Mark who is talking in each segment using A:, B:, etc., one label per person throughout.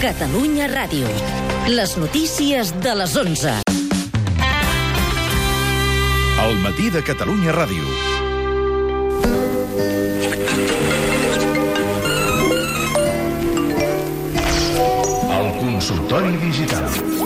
A: Catalunya Ràdio. Les notícies de les 11.
B: El matí de Catalunya Ràdio. El consultori digital.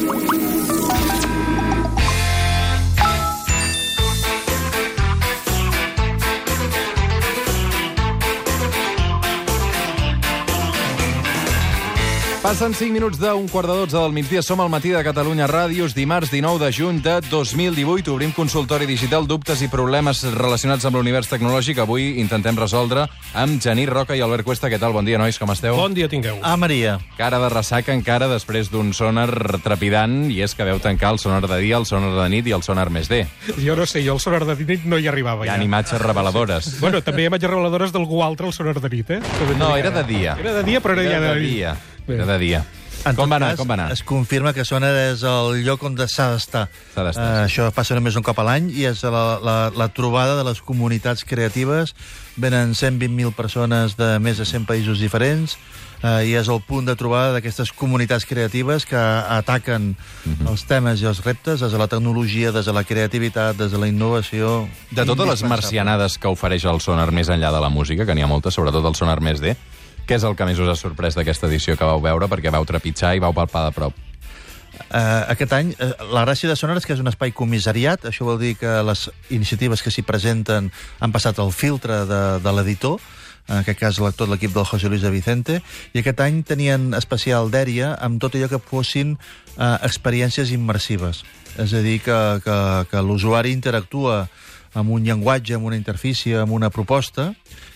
C: Passen 5 minuts d'un quart de 12 del migdia. Som al matí de Catalunya Ràdios, dimarts 19 de juny de 2018. Obrim consultori digital, dubtes i problemes relacionats amb l'univers tecnològic. Avui intentem resoldre amb Genís Roca i Albert Cuesta. Què tal? Bon dia, nois, com esteu?
D: Bon dia tingueu.
E: Ah, Maria.
C: Cara de ressaca encara després d'un sonar trepidant, i és que veu tancar el sonar de dia, el sonar de nit i el sonar més D.
D: Jo no sé, jo al sonar de nit no hi arribava.
C: Hi ha
D: ja.
C: imatges reveladores.
D: Bueno, també hi ha imatges reveladores d'algú altre al sonar de nit, eh?
C: No, era de dia.
D: Era de dia, però era,
C: Era
D: ja
C: de
D: de nit.
C: dia.
D: Bé.
C: De dia.
E: En
C: Com va anar?
E: cas,
C: Com va anar?
E: Es confirma que Sonar és el lloc on s'ha d'estar.
C: Sí.
E: això passa només un cop a l'any i és la, la, la trobada de les comunitats creatives. Venen 120.000 persones de més de 100 països diferents eh, i és el punt de trobada d'aquestes comunitats creatives que ataquen
C: Mhm.
E: els temes i els reptes des de la tecnologia, des de la creativitat, des de la innovació...
C: De totes les marcianades que ofereix el sonar més enllà de la música, que n'hi ha moltes, sobretot el sonar més D, què és el que més us ha sorprès d'aquesta edició que vau veure, perquè vau trepitjar i vau palpar de prop?
E: Uh, aquest any, uh, la gràcia de Sonar és que és un espai comissariat, això vol dir que les iniciatives que s'hi presenten han passat el filtre de, de l'editor, en aquest cas tot l'equip del José Luis de Vicente, i aquest any tenien especial dèria amb tot allò que fossin uh, experiències immersives. És a dir, que, que, que l'usuari interactua amb un llenguatge, amb una interfície, amb una proposta,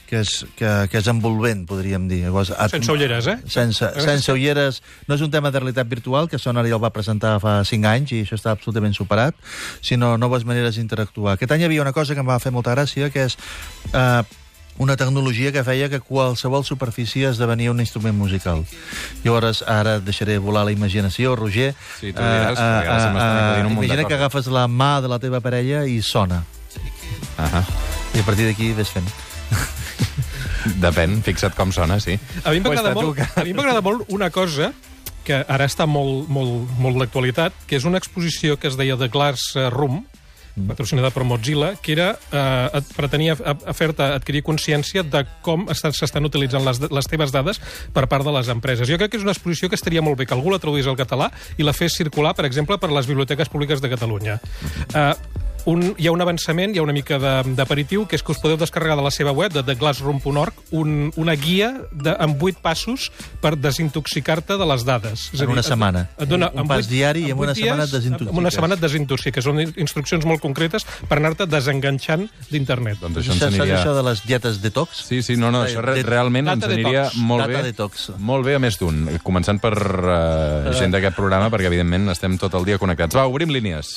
E: que és, que, que és envolvent, podríem dir. Llavors, et-
D: Sense ulleres, eh?
E: sense, sense ulleres. No és un tema de realitat virtual, que Sonar ja el va presentar fa 5 anys i això està absolutament superat, sinó noves maneres d'interactuar. Aquest any hi havia una cosa que em va fer molta gràcia, que és eh, una tecnologia que feia que qualsevol superfície esdevenia un instrument musical. Llavors, ara deixaré volar la imaginació, Roger.
C: Sí, tu diràs, acudint un munt de
E: imagina que agafes la mà de la teva parella i sona.
C: Ahà.
E: I a partir d'aquí ves fent.
C: Depèn, fixa't com sona, sí.
D: A mi m'agrada molt,
C: que-
D: a mi molt una cosa que ara està molt, molt, molt d'actualitat, que és una exposició que es deia The Glass eh, Room, patrocinada per Mozilla, que era, eh, et pretenia fer-te adquirir consciència de com estan- s'estan utilitzant les, les teves dades per part de les empreses. Jo crec que és una exposició que estaria molt bé que algú la traduís al català i la fes circular, per exemple, per les biblioteques públiques de Catalunya. Eh, un, hi ha un avançament, hi ha una mica de- d'aperitiu, que és que us podeu descarregar de la seva web, de theglassroom.org, un, una guia de, amb vuit passos per desintoxicar-te de les dades. És
E: En una
D: et-
E: setmana.
D: Et dona,
E: Un
D: amb
E: pas
D: vuit-
E: diari i en
D: amb
E: una setmana et desintoxiques.
D: En una setmana et desintoxiques. Són instruccions molt concretes per anar-te desenganxant d'internet.
C: Doncs
E: Això,
C: això ens aniria...
E: això de les dietes detox?
C: Sí, sí, no, no, això re
E: De-
C: realment
D: data
C: ens aniria
D: detox.
C: molt
E: Data
C: bé.
E: detox.
C: Molt bé a més d'un. Començant per uh, gent d'aquest programa, perquè evidentment estem tot el dia connectats. Va, obrim línies.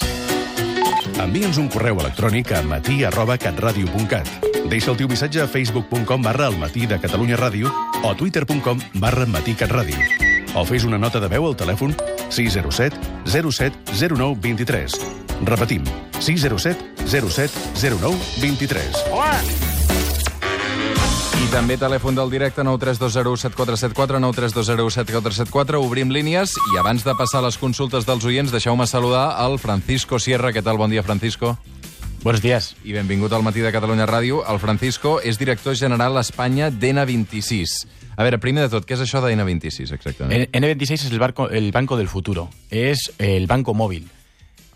B: Envia'ns un correu electrònic a matí arroba catradio.cat. Deixa el teu missatge a facebook.com barra el matí de Catalunya Ràdio o twitter.com barra matí catradio. O fes una nota de veu al telèfon 607 07 09 23. Repetim, 607 07 09 23.
C: I també telèfon del directe 932017474, 932017474. Obrim línies i abans de passar les consultes dels oients, deixeu-me saludar al Francisco Sierra. Què tal? Bon dia, Francisco.
F: Buenos días.
C: I benvingut al matí de Catalunya Ràdio. El Francisco és director general a Espanya d'N26. A veure, primer de tot, què és això d'N26, exactament?
F: N- N26 es el, barco, el banco del futuro. Es el banco móvil.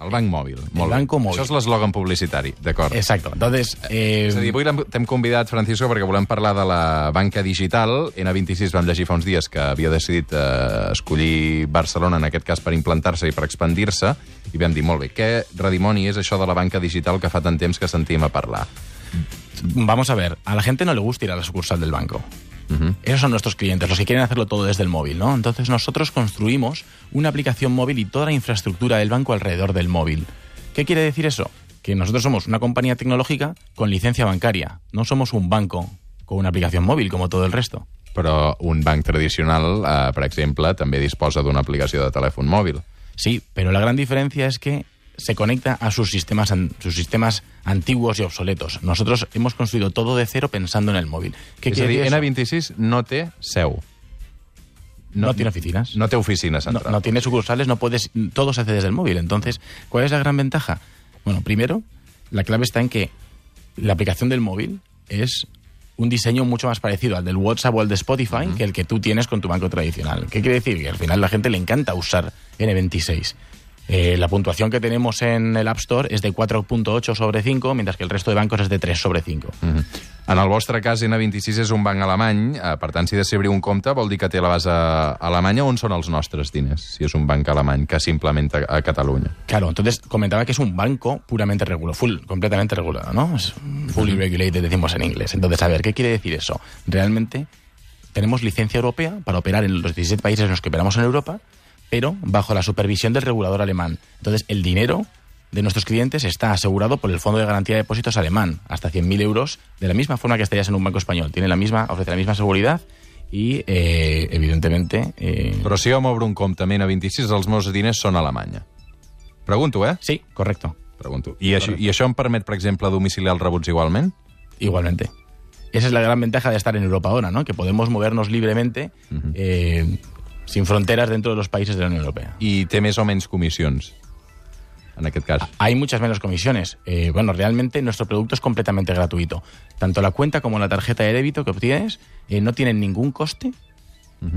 C: El banc mòbil. Molt bé.
F: banco mòbil.
C: Això és l'eslògan publicitari, d'acord.
F: Exacto. Entonces, eh,
C: És a dir, avui t'hem convidat, Francisco, perquè volem parlar de la banca digital. N26 vam llegir fa uns dies que havia decidit eh, escollir Barcelona, en aquest cas, per implantar-se i per expandir-se, i vam dir, molt bé, què redimoni és això de la banca digital que fa tant temps que sentim a parlar?
F: vamos a ver, a la gente no le gusta ir a la sucursal del banco. Esos son nuestros clientes, los que quieren hacerlo todo desde el móvil, ¿no? Entonces nosotros construimos una aplicación móvil y toda la infraestructura del banco alrededor del móvil. ¿Qué quiere decir eso? Que nosotros somos una compañía tecnológica con licencia bancaria. No somos un banco con una aplicación móvil como todo el resto.
C: Però un banc tradicional, eh, per exemple, també disposa d'una aplicació de telèfon mòbil.
F: Sí, pero la gran diferencia es que se conecta a sus sistemas, sus sistemas antiguos y obsoletos. Nosotros hemos construido todo de cero pensando en el móvil. ¿Qué
C: És a
F: quiere
C: dir,
F: decir eso?
C: N26 no té seu.
F: No, tiene oficinas.
C: No té oficina
F: No, no tiene sucursales, no puedes, todo se hace desde el móvil. Entonces, ¿cuál es la gran ventaja? Bueno, primero, la clave está en que la aplicación del móvil es un diseño mucho más parecido al del WhatsApp o al de Spotify que el que tú tienes con tu banco tradicional. ¿Qué quiere decir? Que al final la gente le encanta usar N26. Eh, la puntuación que tenemos en el App Store és de 4.8 sobre 5, mientras que el resto de bancos és de 3 sobre 5.
C: Mhm. En el vostre cas, N26 és un banc alemany, eh, per tant, si obrir un compte vol dir que té la base a Alemanya. On són els nostres diners, si és un banc alemany que s'implementa a Catalunya?
F: Claro, entonces comentaba que es un banco puramente regulado, full, completamente regulado, ¿no? Es fully regulated, decimos en inglés. Entonces, a ver, ¿qué quiere decir eso? Realmente tenemos licencia europea para operar en los 17 países en los que operamos en Europa, pero bajo la supervisión del regulador alemán. Entonces, el dinero de nuestros clientes está asegurado por el Fondo de Garantía de Depósitos alemán, hasta 100.000 euros, de la misma forma que estarías en un banco español. Tiene la misma, ofrece la misma seguridad y, eh, evidentemente... eh,
C: Però si jo m'obro un compte amb N26, els meus diners són a Alemanya. Pregunto, eh?
F: sí, correcto.
C: Pregunto. I això, I això em permet, per exemple, domiciliar els rebuts igualment?
F: Igualmente. Esa es la gran ventaja de estar en Europa ahora, ¿no? Que podemos movernos libremente, eh, sin fronteras dentro de los países de la Unión Europea.
C: I té més o menys comissions, en aquest cas.
F: Hay muchas menos comisiones. Eh, bueno, realmente nuestro producto es completamente gratuito. Tanto la cuenta como la tarjeta de débito que obtienes eh, no tienen ningún coste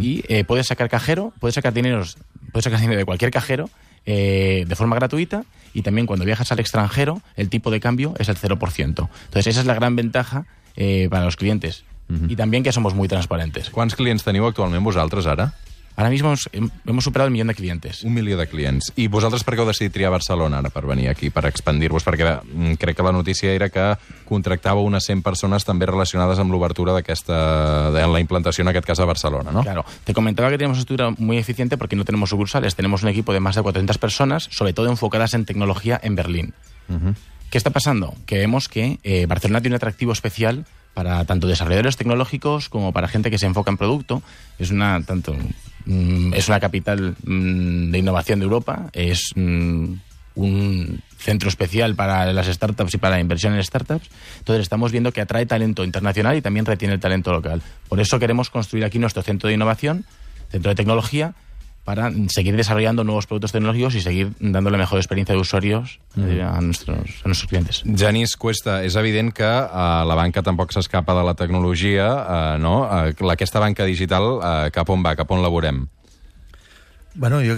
F: y eh, puedes sacar cajero, puedes sacar dinero, puedes sacar dinero de cualquier cajero eh, de forma gratuita y también cuando viajas al extranjero el tipo de cambio es el 0%. Entonces esa es la gran ventaja eh, para los clientes. Y también que somos muy transparentes.
C: Quants clients teniu actualment vosaltres, ara?
F: Ahora mismo hemos, hem- hemos superado el millón de clientes.
C: Un milió de clients. I vosaltres per què heu decidit triar Barcelona ara per venir aquí, per expandir-vos? Perquè mm, crec que la notícia era que contractàveu unes 100 persones també relacionades amb l'obertura d'aquesta... de la implantació, en aquest cas, a Barcelona, no?
F: Claro, te comentaba que tenemos una estructura muy eficiente porque no tenemos sucursales. Tenemos un equipo de más de 400 personas, sobre todo enfocadas en tecnología en Berlín. ¿Qué está pasando? Que vemos que eh, Barcelona tiene un atractivo especial para tanto desarrolladores tecnológicos como para gente que se enfoca en producto. Es una tanto es una capital mm, de innovación de Europa. Es mm, un centro especial para las startups y para la inversión en startups. Entonces estamos viendo que atrae talento internacional y también retiene el talento local. Por eso queremos construir aquí nuestro centro de innovación, centro de tecnología, para seguir desarrollando nuevos productos tecnológicos y seguir dando la mejor experiencia de usuarios eh, a, nuestros, a nuestros clientes.
C: Genís Cuesta, és evident que uh, la banca tampoc s'escapa de la tecnologia, uh, no? Uh, aquesta banca digital, uh, cap on va, cap on la veurem?
E: Bueno, jo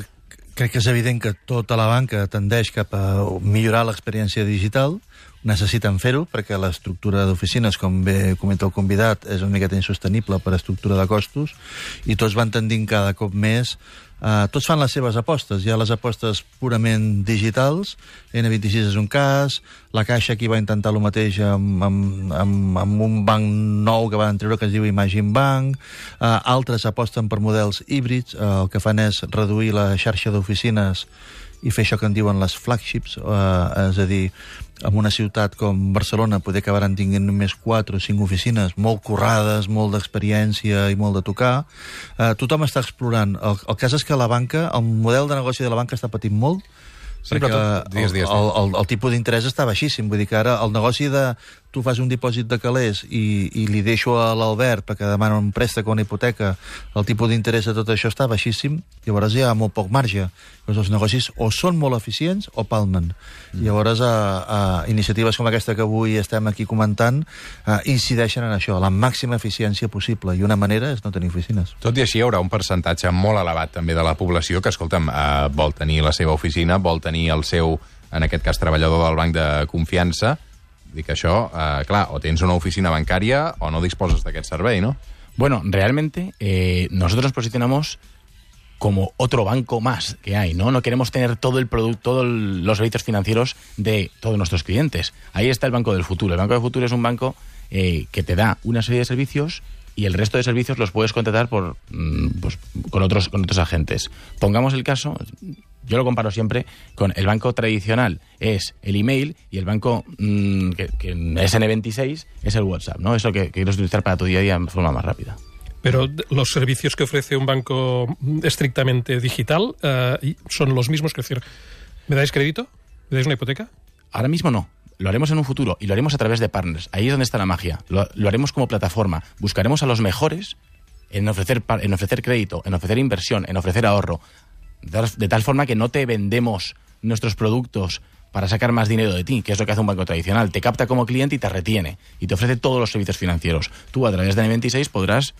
E: crec que és evident que tota la banca tendeix cap a millorar l'experiència digital, necessiten fer-ho perquè l'estructura d'oficines, com bé comenta el convidat, és una miqueta insostenible per estructura de costos i tots van tendint cada cop més Uh, tots fan les seves apostes. Hi ha les apostes purament digitals, N26 és un cas, la Caixa aquí va intentar el mateix amb, amb, amb, amb un banc nou que van treure que es diu Imagine Bank, uh, altres aposten per models híbrids, uh, el que fan és reduir la xarxa d'oficines i fer això que en diuen les flagships, eh, és a dir, en una ciutat com Barcelona poder acabar tinguent només 4 o 5 oficines molt currades, molt d'experiència i molt de tocar. Eh, tothom està explorant. El, el cas és que la banca, el model de negoci de la banca està patint molt,
C: Sí,
E: perquè
C: digues, digues,
E: el, el, el, el tipus d'interès està baixíssim. Vull dir que ara el negoci de tu fas un dipòsit de calés i, i li deixo a l'Albert perquè demana un préstec o una hipoteca, el tipus d'interès de tot això està baixíssim, llavors hi ha molt poc marge. Llavors els negocis o són molt eficients o palmen. Mm. Llavors a, a iniciatives com aquesta que avui estem aquí comentant a, incideixen en això, la màxima eficiència possible, i una manera és no tenir oficines.
C: Tot i així, hi haurà un percentatge molt elevat també de la població que, escolta'm, eh, vol tenir la seva oficina, vol tenir el seu, en aquest cas, treballador del banc de confiança. Dic això, eh, clar, o tens una oficina bancària o no disposes d'aquest servei, no?
F: Bueno, realmente eh, nosotros nos posicionamos como otro banco más que hay, ¿no? No queremos tener todo el producto, todos los servicios financieros de todos nuestros clientes. Ahí está el Banco del Futuro. El Banco del Futuro es un banco eh, que te da una serie de servicios y el resto de servicios los puedes contratar por, mm, pues, con, otros, con otros agentes. Pongamos el caso, yo lo comparo siempre con el banco tradicional es el email y el banco mm, que, que es N26 es el WhatsApp, ¿no? Eso que, que quieres utilizar para tu día a día de forma más rápida.
D: Pero los servicios que ofrece un banco estrictamente digital eh, son los mismos. Que decir, ¿me dais crédito? ¿Me dais una hipoteca?
F: Ahora mismo no. Lo haremos en un futuro y lo haremos a través de partners. Ahí es donde está la magia. Lo, lo haremos como plataforma. Buscaremos a los mejores en ofrecer, en ofrecer crédito, en ofrecer inversión, en ofrecer ahorro, de tal- de tal forma que no te vendemos nuestros productos para sacar más dinero de ti, que es lo que hace un banco tradicional. Te capta como cliente y te retiene y te ofrece todos los servicios financieros. Tú a través de N26 podrás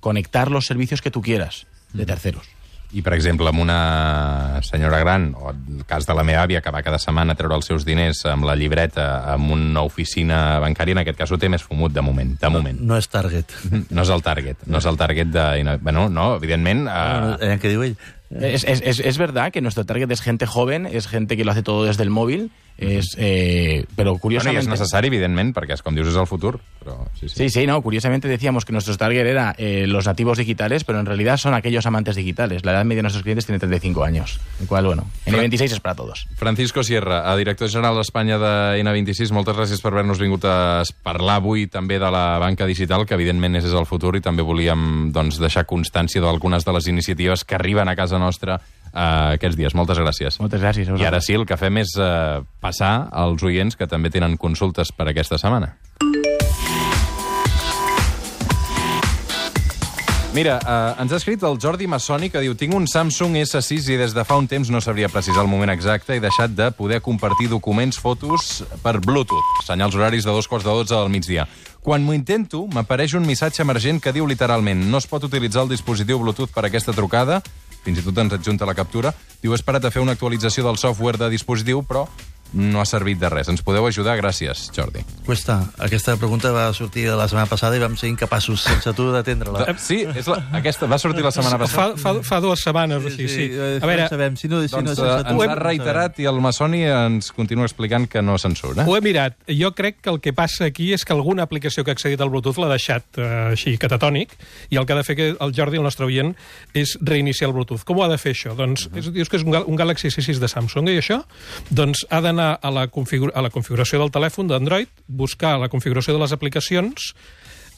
F: conectar los servicios que tú quieras de terceros.
C: I, per exemple, amb una senyora gran, o el cas de la meva àvia, que va cada setmana a treure els seus diners amb la llibreta en una oficina bancària, en aquest cas ho té més fumut, de moment. De moment.
E: No és target.
C: No és el target. No és el target de... Bueno, no, evidentment...
E: Ah,
C: Uh,
E: eh, què diu ell?
F: Es, es- es- verdad que nuestro target es gente joven, es gente que lo hace todo desde el móvil, es, eh, pero
C: bueno,
F: curiosamente...
C: és necessari, evidentment, perquè, és com dius, és el futur. Però, sí, sí.
F: Sí, sí, no, curiosamente decíamos que nuestro target era eh, los nativos digitales, pero en realidad son aquellos amantes digitales. La edad media de nuestros clientes tiene 35 años, lo cual, bueno, en el 26 es para todos.
C: Francisco Sierra, a director general d'Espanya de N26, moltes gràcies per haver-nos vingut a parlar avui també de la banca digital, que evidentment és el futur, i també volíem doncs, deixar constància d'algunes de les iniciatives que arriben a casa nostra eh, aquests dies. Moltes gràcies.
F: Moltes gràcies.
C: I ara sí, el que fem és eh, passar als oients que també tenen consultes per aquesta setmana. Mira, eh, ens ha escrit el Jordi Massoni que diu tinc un Samsung S6 i des de fa un temps no sabria precisar el moment exacte i deixat de poder compartir documents, fotos per Bluetooth. Senyals horaris de dos quarts de dotze del migdia. Quan m'ho intento, m'apareix un missatge emergent que diu literalment no es pot utilitzar el dispositiu Bluetooth per aquesta trucada, fins i tot ens adjunta la captura, diu he esperat a fer una actualització del software de dispositiu, però no ha servit de res. Ens podeu ajudar? Gràcies, Jordi.
E: Cuesta. Aquesta pregunta va sortir la setmana passada i vam ser incapaços, sense tu, d'atendre-la.
C: Sí, és la, aquesta va sortir la setmana
D: Fa,
C: passada.
D: fa, fa dues setmanes, sí, sí.
E: eh,
D: A veure,
E: no sabem. Si no, si no
C: Doncs eh,
E: sense tu,
C: ens ha
E: no
C: reiterat i el Massoni ens continua explicant que no se'n surt. Eh?
D: Ho he mirat. Jo crec que el que passa aquí és que alguna aplicació que ha accedit al Bluetooth l'ha deixat eh, així, catatònic, i el que ha de fer que el Jordi, el nostre oient, és reiniciar el Bluetooth. Com ho ha de fer això? Doncs és, dius que és un, un Galaxy S6 de Samsung, i això? Doncs ha d'anar a, la configura a la configuració del telèfon d'Android, buscar la configuració de les aplicacions,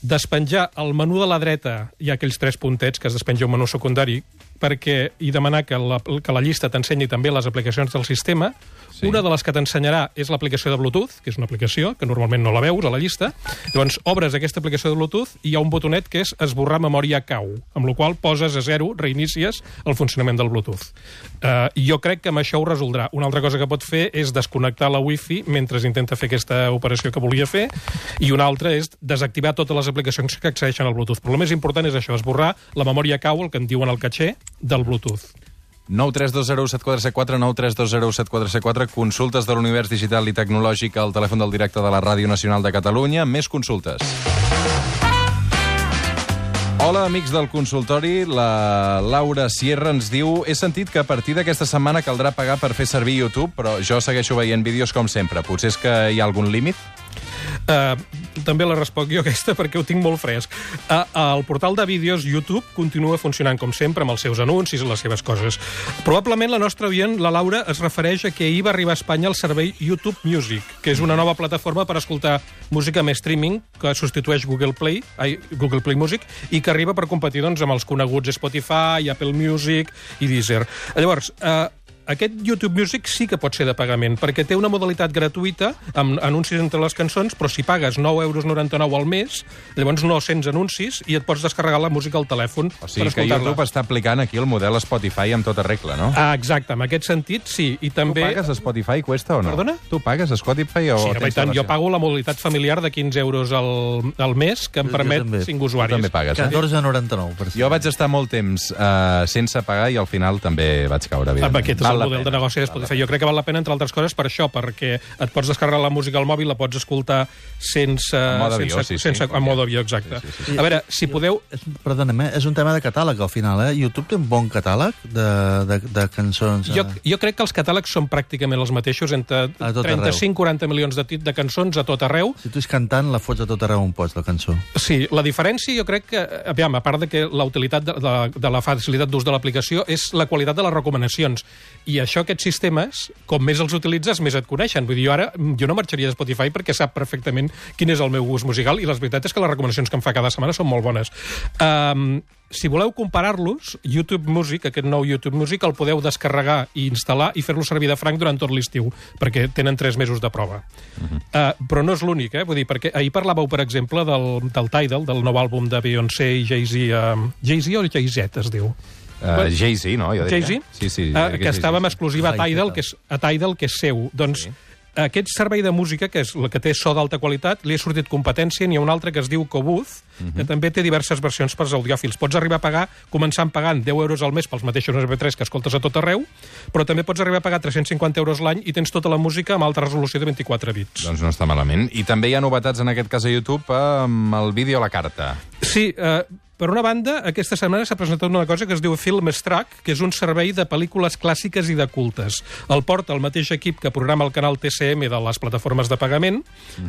D: despenjar al menú de la dreta ha aquells tres puntets que es despenja un menú secundari perquè i demanar que la, que la llista t'ensenyi també les aplicacions del sistema.
C: Sí.
D: Una de les que t'ensenyarà és l'aplicació de Bluetooth, que és una aplicació que normalment no la veus a la llista. Llavors, obres aquesta aplicació de Bluetooth i hi ha un botonet que és esborrar memòria cau, amb la qual poses a zero, reinicies el funcionament del Bluetooth. Uh, jo crec que amb això ho resoldrà. Una altra cosa que pot fer és desconnectar la Wi-Fi mentre intenta fer aquesta operació que volia fer, i una altra és desactivar totes les aplicacions que accedeixen al Bluetooth. Però el més important és això, esborrar la memòria cau, el que en diuen el caché, del Bluetooth.
C: 9320747 9320747 consultes de l'univers digital i tecnològic al telèfon del directe de la Ràdio Nacional de Catalunya. Més consultes. Hola, amics del consultori. La Laura Sierra ens diu he sentit que a partir d'aquesta setmana caldrà pagar per fer servir YouTube, però jo segueixo veient vídeos com sempre. Potser és que hi ha algun límit?
D: Uh, també la responc jo aquesta perquè ho tinc molt fresc. Uh, el portal de vídeos YouTube continua funcionant com sempre amb els seus anuncis i les seves coses. Probablement la nostra oient, la Laura, es refereix a que ahir va arribar a Espanya el servei YouTube Music, que és una nova plataforma per escoltar música amb streaming que substitueix Google Play, ai, Google Play Music i que arriba per competir doncs, amb els coneguts Spotify, Apple Music i Deezer. Llavors, uh, aquest YouTube Music sí que pot ser de pagament, perquè té una modalitat gratuïta amb anuncis entre les cançons, però si pagues 9,99 euros al mes, llavors no sents anuncis i et pots descarregar la música al telèfon
C: O sigui
D: per
C: que. YouTube està aplicant aquí el model Spotify amb tota regla, no?
D: Ah, exacte, en aquest sentit, sí. I també...
C: Tu pagues a Spotify, cuesta o no?
D: Perdona?
C: Tu pagues a Spotify o
D: Sí, tant, jo pago la modalitat familiar de 15 euros al, al mes, que em
E: Jo
D: permet
E: també.
D: 5
C: Tu
D: usuaris.
C: també pagues, eh?
E: 14,99 per
C: Jo vaig estar molt temps uh, sense pagar i al final també vaig caure, evidentment.
D: Aquest és
C: Val
D: el model
C: pena.
D: de negoci de Spotify. Jo crec que val la pena, entre altres coses, per això, perquè et pots descarregar la música al mòbil, la pots escoltar sense...
C: En mode avió,
D: sense,
C: sí, sí.
D: sense, en mode avió, exacte.
C: Sí,
D: Sí, sí, sí. A veure, si podeu...
E: És, perdona'm, és un tema de catàleg, al final, eh? YouTube té un bon catàleg de, de, de cançons.
D: Jo,
E: eh?
D: jo crec que els catàlegs són pràcticament els mateixos, entre
E: A tot arreu.
D: 35-40 milions de, tit- de cançons a tot arreu.
E: Si tu és cantant, la fots a tot arreu on pots, la cançó.
D: Sí, la diferència jo crec que, aviam, a part de que la utilitat de, de, de la facilitat d'ús de l'aplicació és la qualitat de les recomanacions. I això, aquests sistemes, com més els utilitzes, més et coneixen. Vull dir, jo ara, jo no marxaria de Spotify perquè sap perfectament quin és el meu gust musical i la veritat és que les recomanacions que em fa cada setmana són molt bones. Um, si voleu comparar-los, YouTube Music, aquest nou YouTube Music, el podeu descarregar i instal·lar i fer-lo servir de franc durant tot l'estiu, perquè tenen tres mesos de prova. Uh -huh. uh, però no és l'únic, eh? Vull dir, perquè ahir parlàveu, per exemple, del, del Tidal, del nou àlbum de Beyoncé i Jay-Z. Uh, Jay-Z o Jay-Z es diu?
C: Uh, Jay-Z, no? Jo.
D: Jay-Z?
C: Sí, sí.
D: Uh,
C: diria
D: que estava amb exclusiva a
E: Tidal.
D: Que és, a Tidal, que és seu. Doncs
C: Sí.
D: aquest servei de música, que és el que té so d'alta qualitat, li ha sortit competència, n'hi ha un altre que es diu Cobooth, que també té diverses versions pels audiòfils. Pots arribar a pagar, començant pagant 10 euros al mes pels mateixos MP3 que escoltes a tot arreu, però també pots arribar a pagar 350 euros l'any i tens tota la música amb alta resolució de 24 bits.
C: Doncs no està malament. I també hi ha novetats, en aquest cas a YouTube, amb el vídeo a la carta.
D: Sí, eh, per una banda, aquesta setmana s'ha presentat una cosa que es diu Filmstruck, que és un servei de pel·lícules clàssiques i de cultes. El porta el mateix equip que programa el canal TCM de les plataformes de pagament.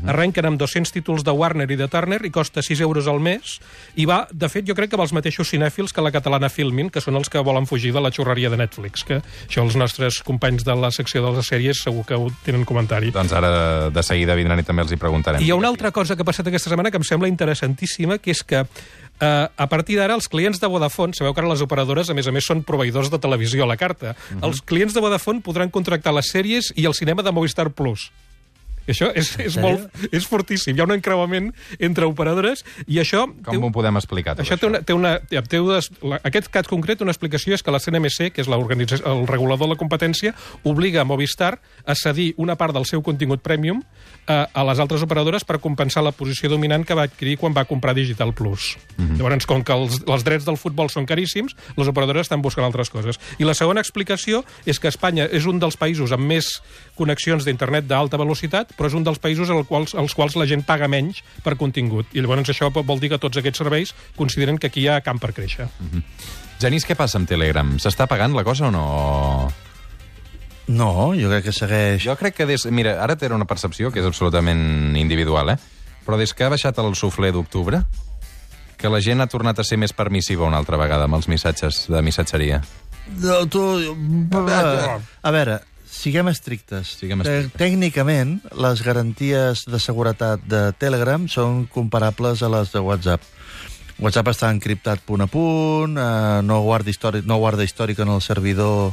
D: Arrenquen amb 200 títols de Warner i de Turner i costa 6 euros al mes. I va, de fet, jo crec que amb els mateixos cinèfils que la catalana Filmin, que són els que volen fugir de la xorreria de Netflix, que això els nostres companys de la secció de les sèries segur que ho tenen comentari.
C: Doncs ara de, de seguida vindran i també els hi preguntarem.
D: I hi ha una altra cosa que ha passat aquesta setmana que em sembla interessantíssima, que és que eh, a partir d'ara els clients de Vodafone, sabeu que ara les operadores, a més a més, són proveïdors de televisió a la carta. Els clients de Vodafone podran contractar les sèries i el cinema de Movistar Plus. I això és, és, molt, és fortíssim. Hi ha un encreuament entre operadores i això... té-
C: Com ho podem explicar, tot
D: això té una, té una, té unes, la, aquest cas concret, una explicació és que la CNMC, que és el regulador de la competència, obliga a Movistar a cedir una part del seu contingut premium a, a les altres operadores per compensar la posició dominant que va adquirir quan va comprar Digital Plus. Llavors, com que els, els drets del futbol són caríssims, les operadores estan buscant altres coses. I la segona explicació és que Espanya és un dels països amb més connexions d'internet d'alta velocitat, però és un dels països als quals, als quals la gent paga menys per contingut. I llavors això vol dir que tots aquests serveis consideren que aquí hi ha camp per créixer.
C: Genís, què passa amb Telegram? S'està pagant la cosa o no?
E: No, jo crec que segueix...
C: Jo crec que des... Mira, ara té una percepció que és absolutament individual, eh? Però des que ha baixat el suflé d'octubre, que la gent ha tornat a ser més permissiva una altra vegada amb els missatges de missatgeria.
E: No, tu... A, a veure, siguem estrictes.
C: Siguem
E: Te-
C: estrictes.
E: Tècnicament, les garanties de seguretat de Telegram són comparables a les de WhatsApp. WhatsApp està encriptat punt a punt, eh, no, guarda històric, no guarda històric en el servidor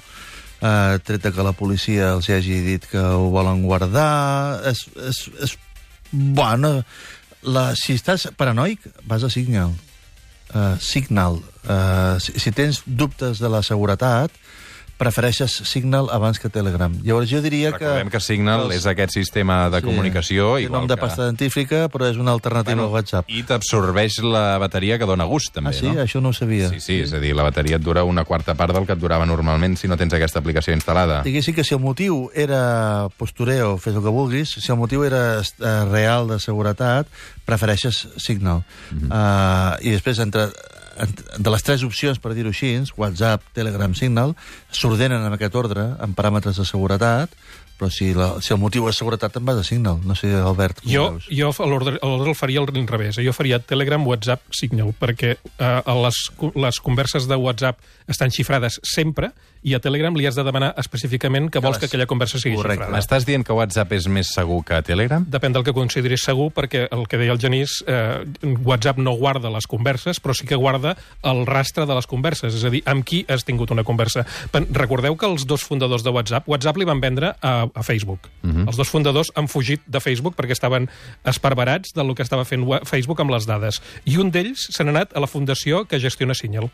E: eh, tret que la policia els hagi dit que ho volen guardar. És, és, és, bueno, la, si estàs paranoic, vas a Signal. Uh, Signal. Uh, si, si tens dubtes de la seguretat, prefereixes Signal abans que Telegram. Llavors jo diria que...
C: Recordem que Signal
E: els-
C: és aquest sistema de comunicació
E: Té nom de
C: que...
E: pasta dentífrica, però és una alternativa al WhatsApp.
C: I t'absorbeix la bateria que dona gust, també,
E: Ah, sí?
C: no?
E: Això no ho sabia.
C: Sí, sí, és a dir, la bateria et dura una quarta part del que et durava normalment si no tens aquesta aplicació instal·lada.
E: Diguéssim que si el motiu era postureo, fes el que vulguis, si el motiu era eh, real de seguretat, prefereixes Signal.
C: Mhm.
E: uh, I després, entre- de les tres opcions, per dir-ho així, WhatsApp, Telegram, Signal, s'ordenen en aquest ordre, amb paràmetres de seguretat, però si, la, si el motiu és seguretat, te'n vas a Signal. No sé, Albert, com
D: Jo,
E: veus?
D: jo l'ordre el faria al revés. Jo faria Telegram, WhatsApp, Signal, perquè eh, les, les converses de WhatsApp estan xifrades sempre i a Telegram li has de demanar específicament que vols que aquella conversa sigui
E: Correcte.
D: xifrada.
C: M'estàs dient que WhatsApp és més segur que Telegram?
D: Depèn del que consideris segur, perquè el que deia el Genís, eh, WhatsApp no guarda les converses, però sí que guarda el rastre de les converses, és a dir, amb qui has tingut una conversa. Pen- Recordeu que els dos fundadors de WhatsApp, WhatsApp li van vendre a, a Facebook. Uh -huh. Els dos fundadors han fugit de Facebook perquè estaven esparverats del que estava fent Facebook amb les dades. I un d'ells se n'ha anat a la fundació que gestiona Signal.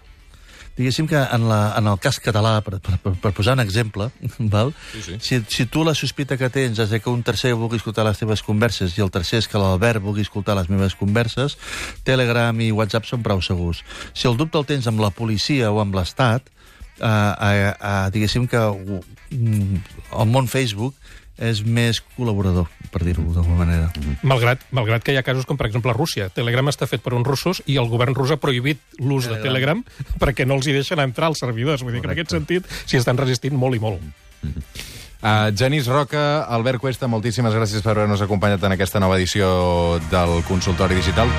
E: Diguéssim que en, la, en el cas català, per, per, per, per posar un exemple, val?
C: Sí, sí.
E: Si, si tu la sospita que tens és que un tercer vulgui escoltar les teves converses i el tercer és que l'Albert vulgui escoltar les meves converses, Telegram i WhatsApp són prou segurs. Si el dubte el tens amb la policia o amb l'Estat, eh, eh, eh, diguéssim que mm, el món Facebook és més col·laborador, per dir-ho d'alguna manera.
D: Malgrat, malgrat que hi ha casos com, per exemple, a Rússia. Telegram està fet per uns russos i el govern rus ha prohibit l'ús de Telegram perquè no els hi deixen entrar als servidors. Vull dir que en aquest sentit s'hi estan resistint molt i molt.
C: Uh, Genís Roca, Albert Cuesta, moltíssimes gràcies per haver-nos acompanyat en aquesta nova edició del Consultori Digital.